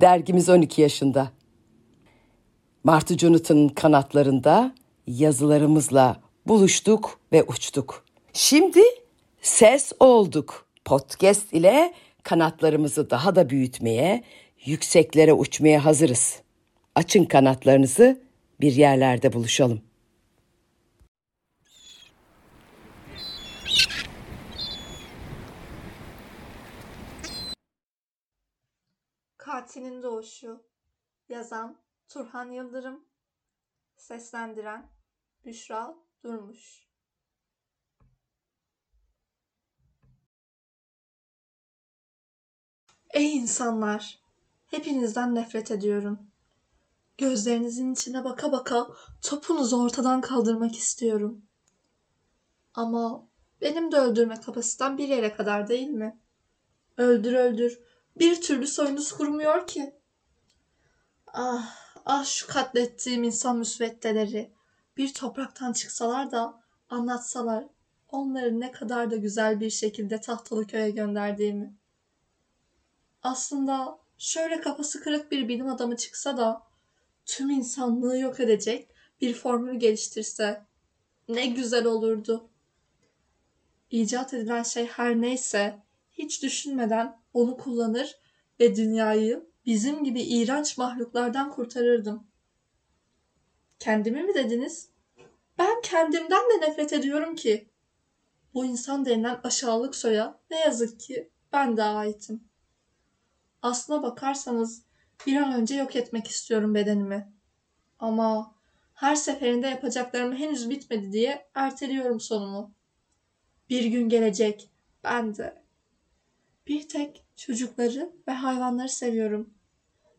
Dergimiz 12 yaşında. Martı Jonathan'ın kanatlarında yazılarımızla buluştuk ve uçtuk. Şimdi ses olduk. Podcast ile kanatlarımızı daha da büyütmeye, yükseklere uçmaya hazırız. Açın kanatlarınızı, bir yerlerde buluşalım. Katilin Doğuşu Yazan Turhan Yıldırım Seslendiren Büşra Durmuş Ey insanlar! Hepinizden nefret ediyorum. Gözlerinizin içine baka baka topunuzu ortadan kaldırmak istiyorum. Ama benim de öldürme kapasitem bir yere kadar değil mi? Öldür öldür. Bir türlü soyunuz kurumuyor ki. Ah, ah şu katlettiğim insan müsveddeleri. Bir topraktan çıksalar da anlatsalar onları ne kadar da güzel bir şekilde tahtalı köye gönderdiğimi. Aslında şöyle kafası kırık bir bilim adamı çıksa da tüm insanlığı yok edecek bir formül geliştirse ne güzel olurdu. İcat edilen şey her neyse hiç düşünmeden onu kullanır ve dünyayı bizim gibi iğrenç mahluklardan kurtarırdım. Kendimi mi dediniz? Ben kendimden de nefret ediyorum ki. Bu insan denilen aşağılık soya ne yazık ki ben de aitim. Aslına bakarsanız bir an önce yok etmek istiyorum bedenimi. Ama her seferinde yapacaklarım henüz bitmedi diye erteliyorum sonumu. Bir gün gelecek ben de. Bir tek çocukları ve hayvanları seviyorum.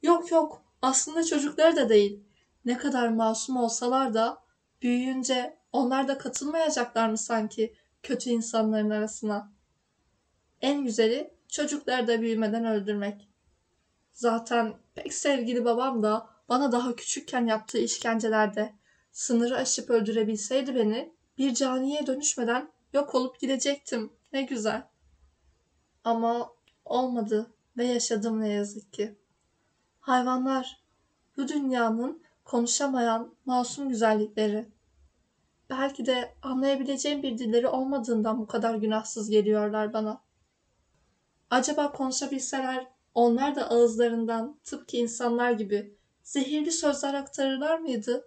Yok yok aslında çocukları da değil. Ne kadar masum olsalar da büyüyünce onlar da katılmayacaklar mı sanki kötü insanların arasına? En güzeli çocukları da büyümeden öldürmek. Zaten pek sevgili babam da bana daha küçükken yaptığı işkencelerde sınırı aşıp öldürebilseydi beni bir caniye dönüşmeden yok olup gidecektim. Ne güzel. Ama olmadı ve yaşadım ne yazık ki. Hayvanlar bu dünyanın konuşamayan masum güzellikleri. Belki de anlayabileceğim bir dilleri olmadığından bu kadar günahsız geliyorlar bana. Acaba konuşabilseler onlar da ağızlarından tıpkı insanlar gibi zehirli sözler aktarırlar mıydı?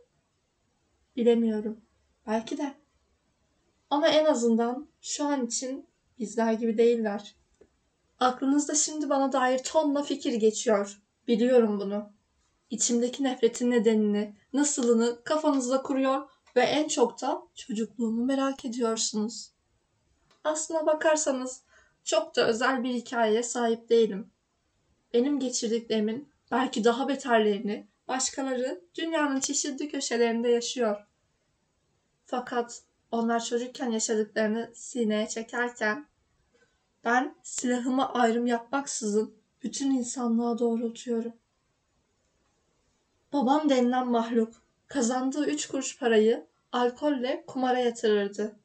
Bilemiyorum. Belki de. Ama en azından şu an için bizler gibi değiller. Aklınızda şimdi bana dair tonla fikir geçiyor. Biliyorum bunu. İçimdeki nefretin nedenini, nasılını kafanızda kuruyor ve en çok da çocukluğumu merak ediyorsunuz. Aslına bakarsanız çok da özel bir hikayeye sahip değilim. Benim geçirdiklerimin belki daha beterlerini başkaları dünyanın çeşitli köşelerinde yaşıyor. Fakat onlar çocukken yaşadıklarını sineye çekerken ben silahıma ayrım yapmaksızın bütün insanlığa doğrultuyorum. Babam denilen mahluk kazandığı üç kuruş parayı alkolle kumara yatırırdı.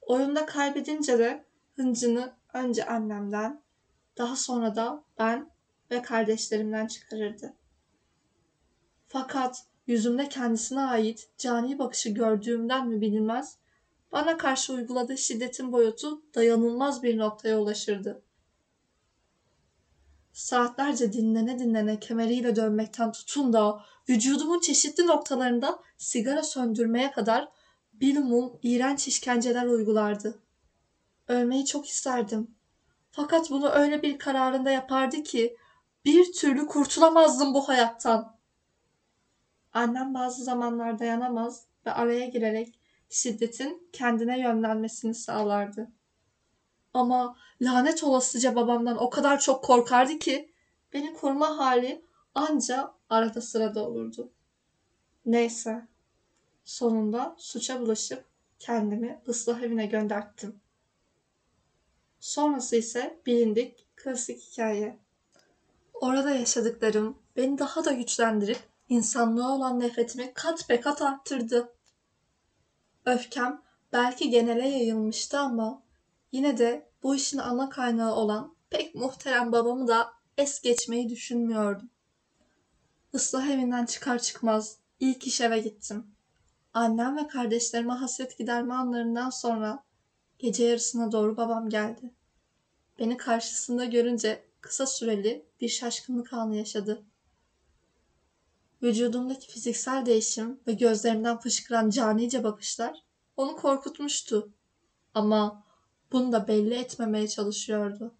Oyunda kaybedince de hıncını önce annemden, daha sonra da ben ve kardeşlerimden çıkarırdı. Fakat yüzümde kendisine ait cani bakışı gördüğümden mi bilinmez, bana karşı uyguladığı şiddetin boyutu dayanılmaz bir noktaya ulaşırdı. Saatlerce dinlene dinlene kemeriyle dönmekten tutun da vücudumun çeşitli noktalarında sigara söndürmeye kadar bir mum iğrenç işkenceler uygulardı. Ölmeyi çok isterdim. Fakat bunu öyle bir kararında yapardı ki bir türlü kurtulamazdım bu hayattan. Annem bazı zamanlar dayanamaz ve araya girerek şiddetin kendine yönlenmesini sağlardı. Ama lanet olasıca babamdan o kadar çok korkardı ki beni koruma hali anca arada sırada olurdu. Neyse. Sonunda suça bulaşıp kendimi ıslah evine gönderttim. Sonrası ise bilindik klasik hikaye. Orada yaşadıklarım beni daha da güçlendirip insanlığa olan nefretimi kat be kat arttırdı. Öfkem belki genele yayılmıştı ama yine de bu işin ana kaynağı olan pek muhterem babamı da es geçmeyi düşünmüyordum. Islah evinden çıkar çıkmaz ilk iş eve gittim. Annem ve kardeşlerime hasret giderme anlarından sonra gece yarısına doğru babam geldi. Beni karşısında görünce kısa süreli bir şaşkınlık anı yaşadı. Vücudumdaki fiziksel değişim ve gözlerimden fışkıran canice bakışlar onu korkutmuştu. Ama bunu da belli etmemeye çalışıyordu.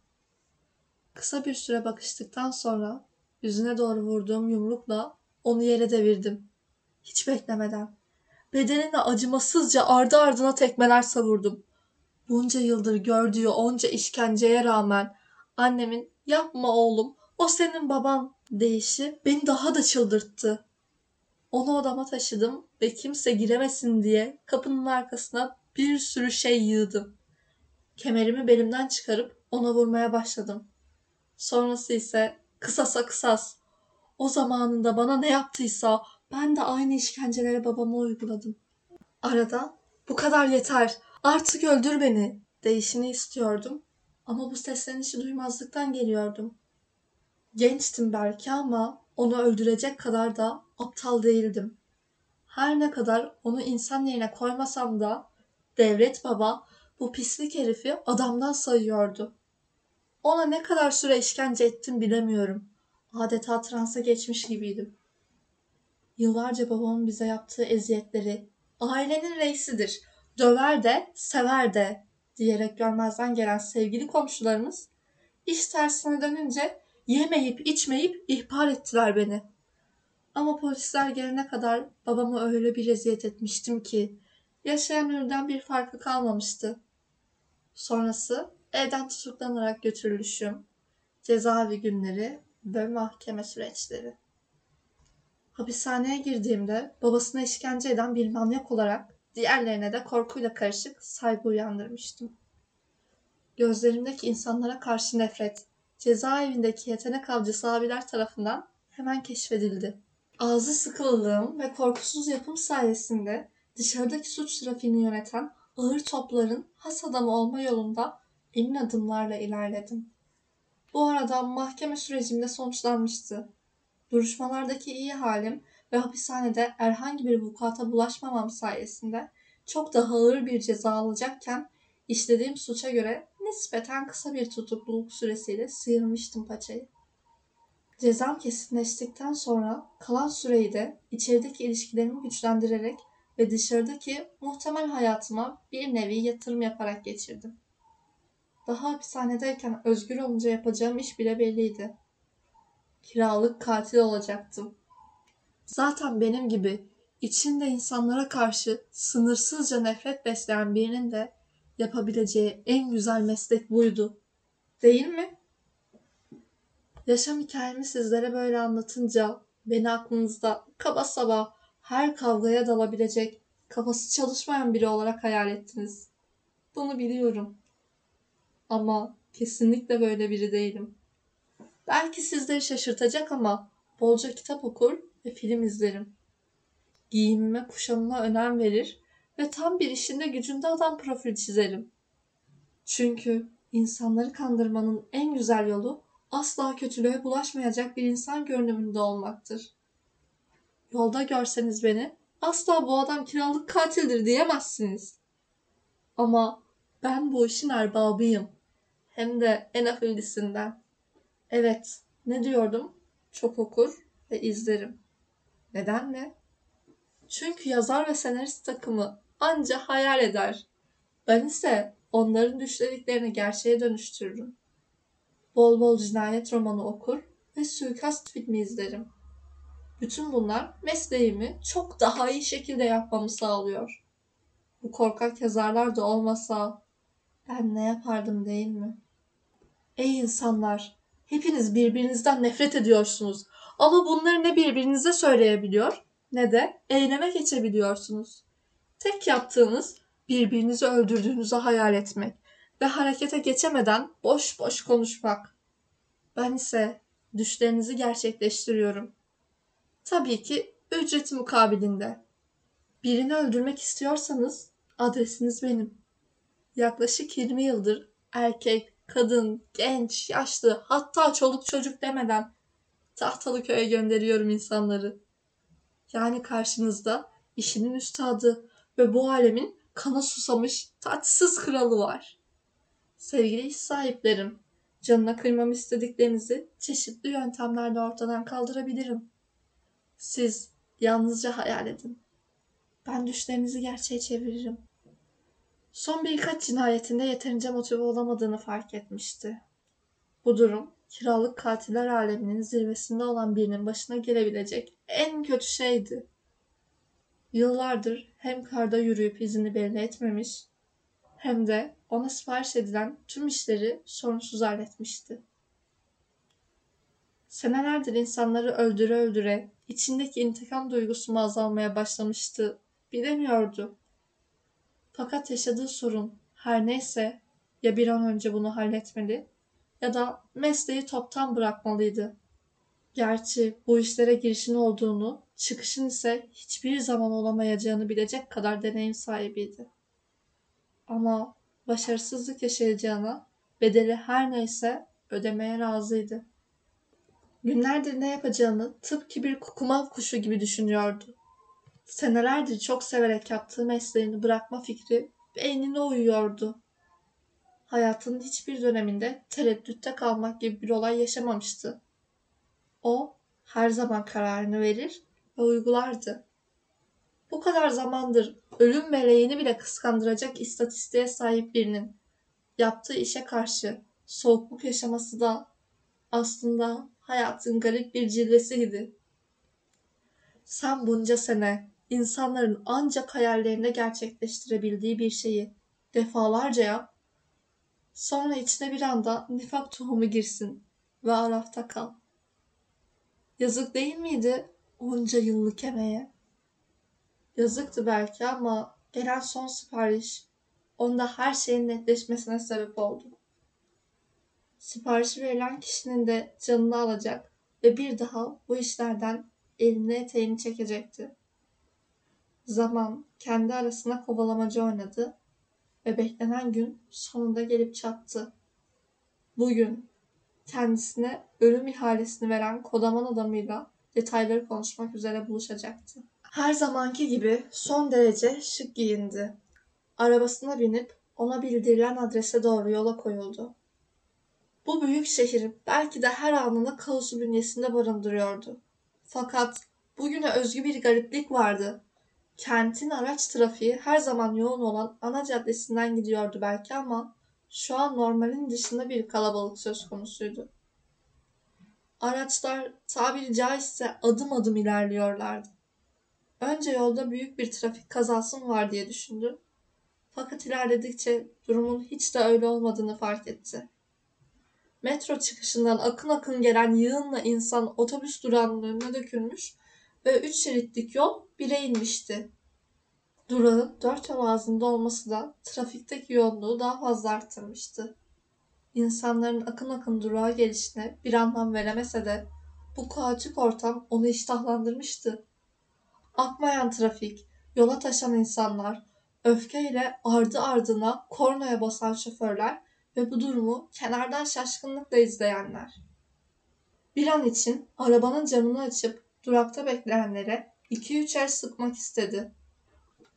Kısa bir süre bakıştıktan sonra yüzüne doğru vurduğum yumrukla onu yere devirdim. Hiç beklemeden. Bedenine acımasızca ardı ardına tekmeler savurdum. Bunca yıldır gördüğü onca işkenceye rağmen annemin yapma oğlum o senin baban deyişi beni daha da çıldırttı. Onu odama taşıdım ve kimse giremesin diye kapının arkasına bir sürü şey yığdım. Kemerimi belimden çıkarıp ona vurmaya başladım. Sonrası ise kısasa kısas. O zamanında bana ne yaptıysa ben de aynı işkenceleri babama uyguladım. Arada bu kadar yeter artık öldür beni değişini istiyordum. Ama bu seslenişi duymazlıktan geliyordum. Gençtim belki ama onu öldürecek kadar da aptal değildim. Her ne kadar onu insan yerine koymasam da devlet baba bu pislik herifi adamdan sayıyordu. Ona ne kadar süre işkence ettim bilemiyorum. Adeta transa geçmiş gibiydim. Yıllarca babamın bize yaptığı eziyetleri, ailenin reisidir, döver de, sever de diyerek görmezden gelen sevgili komşularımız iş tersine dönünce yemeyip içmeyip ihbar ettiler beni. Ama polisler gelene kadar babamı öyle bir eziyet etmiştim ki yaşayan ölüden bir farkı kalmamıştı. Sonrası evden tutuklanarak götürülüşüm, cezaevi günleri ve mahkeme süreçleri. Hapishaneye girdiğimde babasına işkence eden bir manyak olarak diğerlerine de korkuyla karışık saygı uyandırmıştım. Gözlerimdeki insanlara karşı nefret, cezaevindeki yetenek avcısı abiler tarafından hemen keşfedildi. Ağzı sıkılılığım ve korkusuz yapım sayesinde dışarıdaki suç trafiğini yöneten ağır topların has adamı olma yolunda emin adımlarla ilerledim. Bu arada mahkeme sürecimde sonuçlanmıştı. Duruşmalardaki iyi halim ve hapishanede herhangi bir vukuata bulaşmamam sayesinde çok daha ağır bir ceza alacakken işlediğim suça göre nispeten kısa bir tutukluluk süresiyle sıyırmıştım paçayı. Cezam kesinleştikten sonra kalan süreyi de içerideki ilişkilerimi güçlendirerek ve dışarıdaki muhtemel hayatıma bir nevi yatırım yaparak geçirdim. Daha hapishanedeyken özgür olunca yapacağım iş bile belliydi. Kiralık katil olacaktım. Zaten benim gibi içinde insanlara karşı sınırsızca nefret besleyen birinin de yapabileceği en güzel meslek buydu. Değil mi? Yaşam hikayemi sizlere böyle anlatınca beni aklınızda kaba saba her kavgaya dalabilecek, kafası çalışmayan biri olarak hayal ettiniz. Bunu biliyorum. Ama kesinlikle böyle biri değilim. Belki sizleri şaşırtacak ama bolca kitap okur ve film izlerim. Giyimime, kuşamıma önem verir ve tam bir işinde gücünde adam profil çizerim. Çünkü insanları kandırmanın en güzel yolu asla kötülüğe bulaşmayacak bir insan görünümünde olmaktır. Yolda görseniz beni asla bu adam kiralık katildir diyemezsiniz. Ama ben bu işin erbabıyım. Hem de en afillisinden. Evet, ne diyordum? Çok okur ve izlerim. Neden mi? Çünkü yazar ve senarist takımı anca hayal eder. Ben ise onların düşlediklerini gerçeğe dönüştürürüm. Bol bol cinayet romanı okur ve suikast filmi izlerim. Bütün bunlar mesleğimi çok daha iyi şekilde yapmamı sağlıyor. Bu korkak yazarlar da olmasa ben ne yapardım değil mi? Ey insanlar, hepiniz birbirinizden nefret ediyorsunuz. Ama bunları ne birbirinize söyleyebiliyor ne de eyleme geçebiliyorsunuz. Tek yaptığınız birbirinizi öldürdüğünüzü hayal etmek ve harekete geçemeden boş boş konuşmak. Ben ise düşlerinizi gerçekleştiriyorum. Tabii ki ücreti mukabilinde. Birini öldürmek istiyorsanız adresiniz benim. Yaklaşık 20 yıldır erkek, kadın, genç, yaşlı hatta çoluk çocuk demeden Tahtalıköy'e gönderiyorum insanları. Yani karşınızda işinin üstadı ve bu alemin kana susamış tatsız kralı var. Sevgili iş sahiplerim, canına kıymam istediklerinizi çeşitli yöntemlerle ortadan kaldırabilirim. Siz yalnızca hayal edin. Ben düşlerinizi gerçeğe çeviririm. Son birkaç cinayetinde yeterince motive olamadığını fark etmişti. Bu durum kiralık katiller aleminin zirvesinde olan birinin başına gelebilecek en kötü şeydi. Yıllardır hem karda yürüyüp izini belli etmemiş hem de ona sipariş edilen tüm işleri sorunsuz halletmişti. Senelerdir insanları öldüre öldüre içindeki intikam duygusu mu azalmaya başlamıştı bilemiyordu. Fakat yaşadığı sorun her neyse ya bir an önce bunu halletmeli ya da mesleği toptan bırakmalıydı. Gerçi bu işlere girişin olduğunu, çıkışın ise hiçbir zaman olamayacağını bilecek kadar deneyim sahibiydi. Ama başarısızlık yaşayacağına bedeli her neyse ödemeye razıydı. Günlerdir ne yapacağını tıpkı bir kukumav kuşu gibi düşünüyordu. Senelerdir çok severek yaptığı mesleğini bırakma fikri beynine uyuyordu. Hayatının hiçbir döneminde tereddütte kalmak gibi bir olay yaşamamıştı. O her zaman kararını verir ve uygulardı. Bu kadar zamandır ölüm meleğini bile kıskandıracak istatistiğe sahip birinin yaptığı işe karşı soğukluk yaşaması da aslında hayatın garip bir cilvesiydi. Sen bunca sene insanların ancak hayallerinde gerçekleştirebildiği bir şeyi defalarca yap, sonra içine bir anda nifak tohumu girsin ve arafta kal. Yazık değil miydi onca yıllık emeğe? Yazıktı belki ama gelen son sipariş onda her şeyin netleşmesine sebep oldu. Sipariş verilen kişinin de canını alacak ve bir daha bu işlerden elini eteğini çekecekti. Zaman kendi arasına kovalamacı oynadı ve beklenen gün sonunda gelip çattı. Bugün kendisine ölüm ihalesini veren kodaman adamıyla detayları konuşmak üzere buluşacaktı. Her zamanki gibi son derece şık giyindi. Arabasına binip ona bildirilen adrese doğru yola koyuldu. Bu büyük şehir belki de her anını kaosu bünyesinde barındırıyordu. Fakat bugüne özgü bir gariplik vardı. Kentin araç trafiği her zaman yoğun olan ana caddesinden gidiyordu belki ama şu an normalin dışında bir kalabalık söz konusuydu. Araçlar tabiri caizse adım adım ilerliyorlardı. Önce yolda büyük bir trafik kazası mı var diye düşündü. Fakat ilerledikçe durumun hiç de öyle olmadığını fark etti. Metro çıkışından akın akın gelen yığınla insan otobüs durağının önüne dökülmüş ve üç şeritlik yol bire inmişti. Durağın dört yol ağzında olması da trafikteki yoğunluğu daha fazla arttırmıştı. İnsanların akın akın durağa gelişine bir anlam veremese de bu kaotik ortam onu iştahlandırmıştı. Akmayan trafik, yola taşan insanlar, öfkeyle ardı ardına kornaya basan şoförler ve bu durumu kenardan şaşkınlıkla izleyenler. Bir an için arabanın camını açıp durakta bekleyenlere iki üç el sıkmak istedi.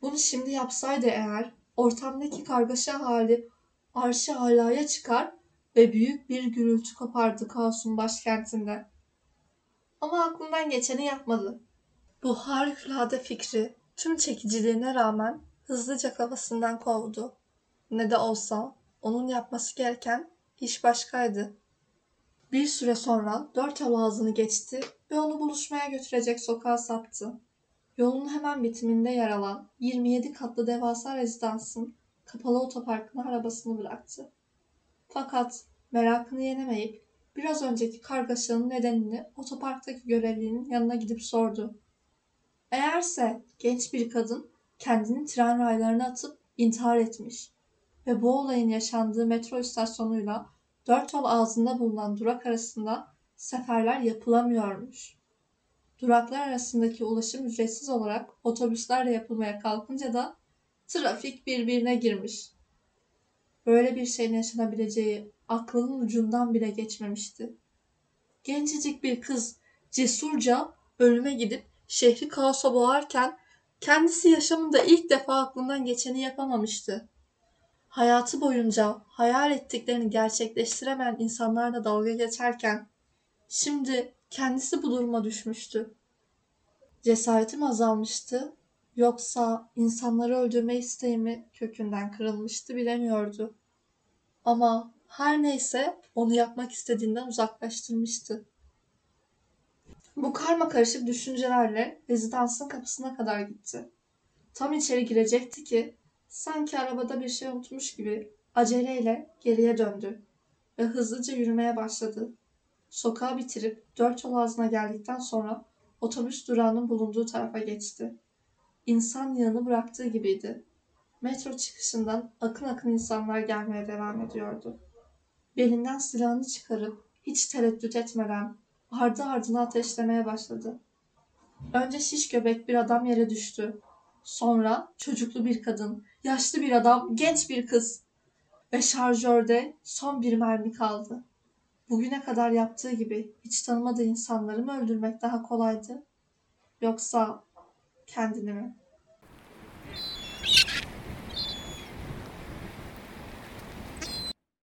Bunu şimdi yapsaydı eğer ortamdaki kargaşa hali arşı alaya çıkar ve büyük bir gürültü kopardı kaosun başkentinde. Ama aklından geçeni yapmadı. Bu harikulade fikri tüm çekiciliğine rağmen hızlıca kafasından kovdu. Ne de olsa onun yapması gereken iş başkaydı. Bir süre sonra dört yol ağzını geçti ve onu buluşmaya götürecek sokağa saptı. Yolun hemen bitiminde yer alan 27 katlı devasa rezidansın kapalı otoparkına arabasını bıraktı. Fakat merakını yenemeyip biraz önceki kargaşanın nedenini otoparktaki görevlinin yanına gidip sordu. Eğerse genç bir kadın kendini tren raylarına atıp intihar etmiş ve bu olayın yaşandığı metro istasyonuyla dört yol ağzında bulunan durak arasında seferler yapılamıyormuş. Duraklar arasındaki ulaşım ücretsiz olarak otobüslerle yapılmaya kalkınca da trafik birbirine girmiş. Böyle bir şeyin yaşanabileceği aklının ucundan bile geçmemişti. Gencecik bir kız cesurca ölüme gidip şehri kaosa boğarken kendisi yaşamında ilk defa aklından geçeni yapamamıştı. Hayatı boyunca hayal ettiklerini gerçekleştiremeyen insanlarla dalga geçerken şimdi kendisi bu duruma düşmüştü. Cesaretim azalmıştı yoksa insanları öldürme isteğimi kökünden kırılmıştı bilemiyordu. Ama her neyse onu yapmak istediğinden uzaklaştırmıştı. Bu karma karışık düşüncelerle rezidansın kapısına kadar gitti. Tam içeri girecekti ki sanki arabada bir şey unutmuş gibi aceleyle geriye döndü ve hızlıca yürümeye başladı. Sokağı bitirip dört yol ağzına geldikten sonra otobüs durağının bulunduğu tarafa geçti. İnsan yığını bıraktığı gibiydi. Metro çıkışından akın akın insanlar gelmeye devam ediyordu. Belinden silahını çıkarıp hiç tereddüt etmeden ardı ardına ateşlemeye başladı. Önce şiş göbek bir adam yere düştü. Sonra çocuklu bir kadın, yaşlı bir adam, genç bir kız ve şarjörde son bir mermi kaldı. Bugüne kadar yaptığı gibi hiç tanımadığı insanları mı öldürmek daha kolaydı? Yoksa kendini mi?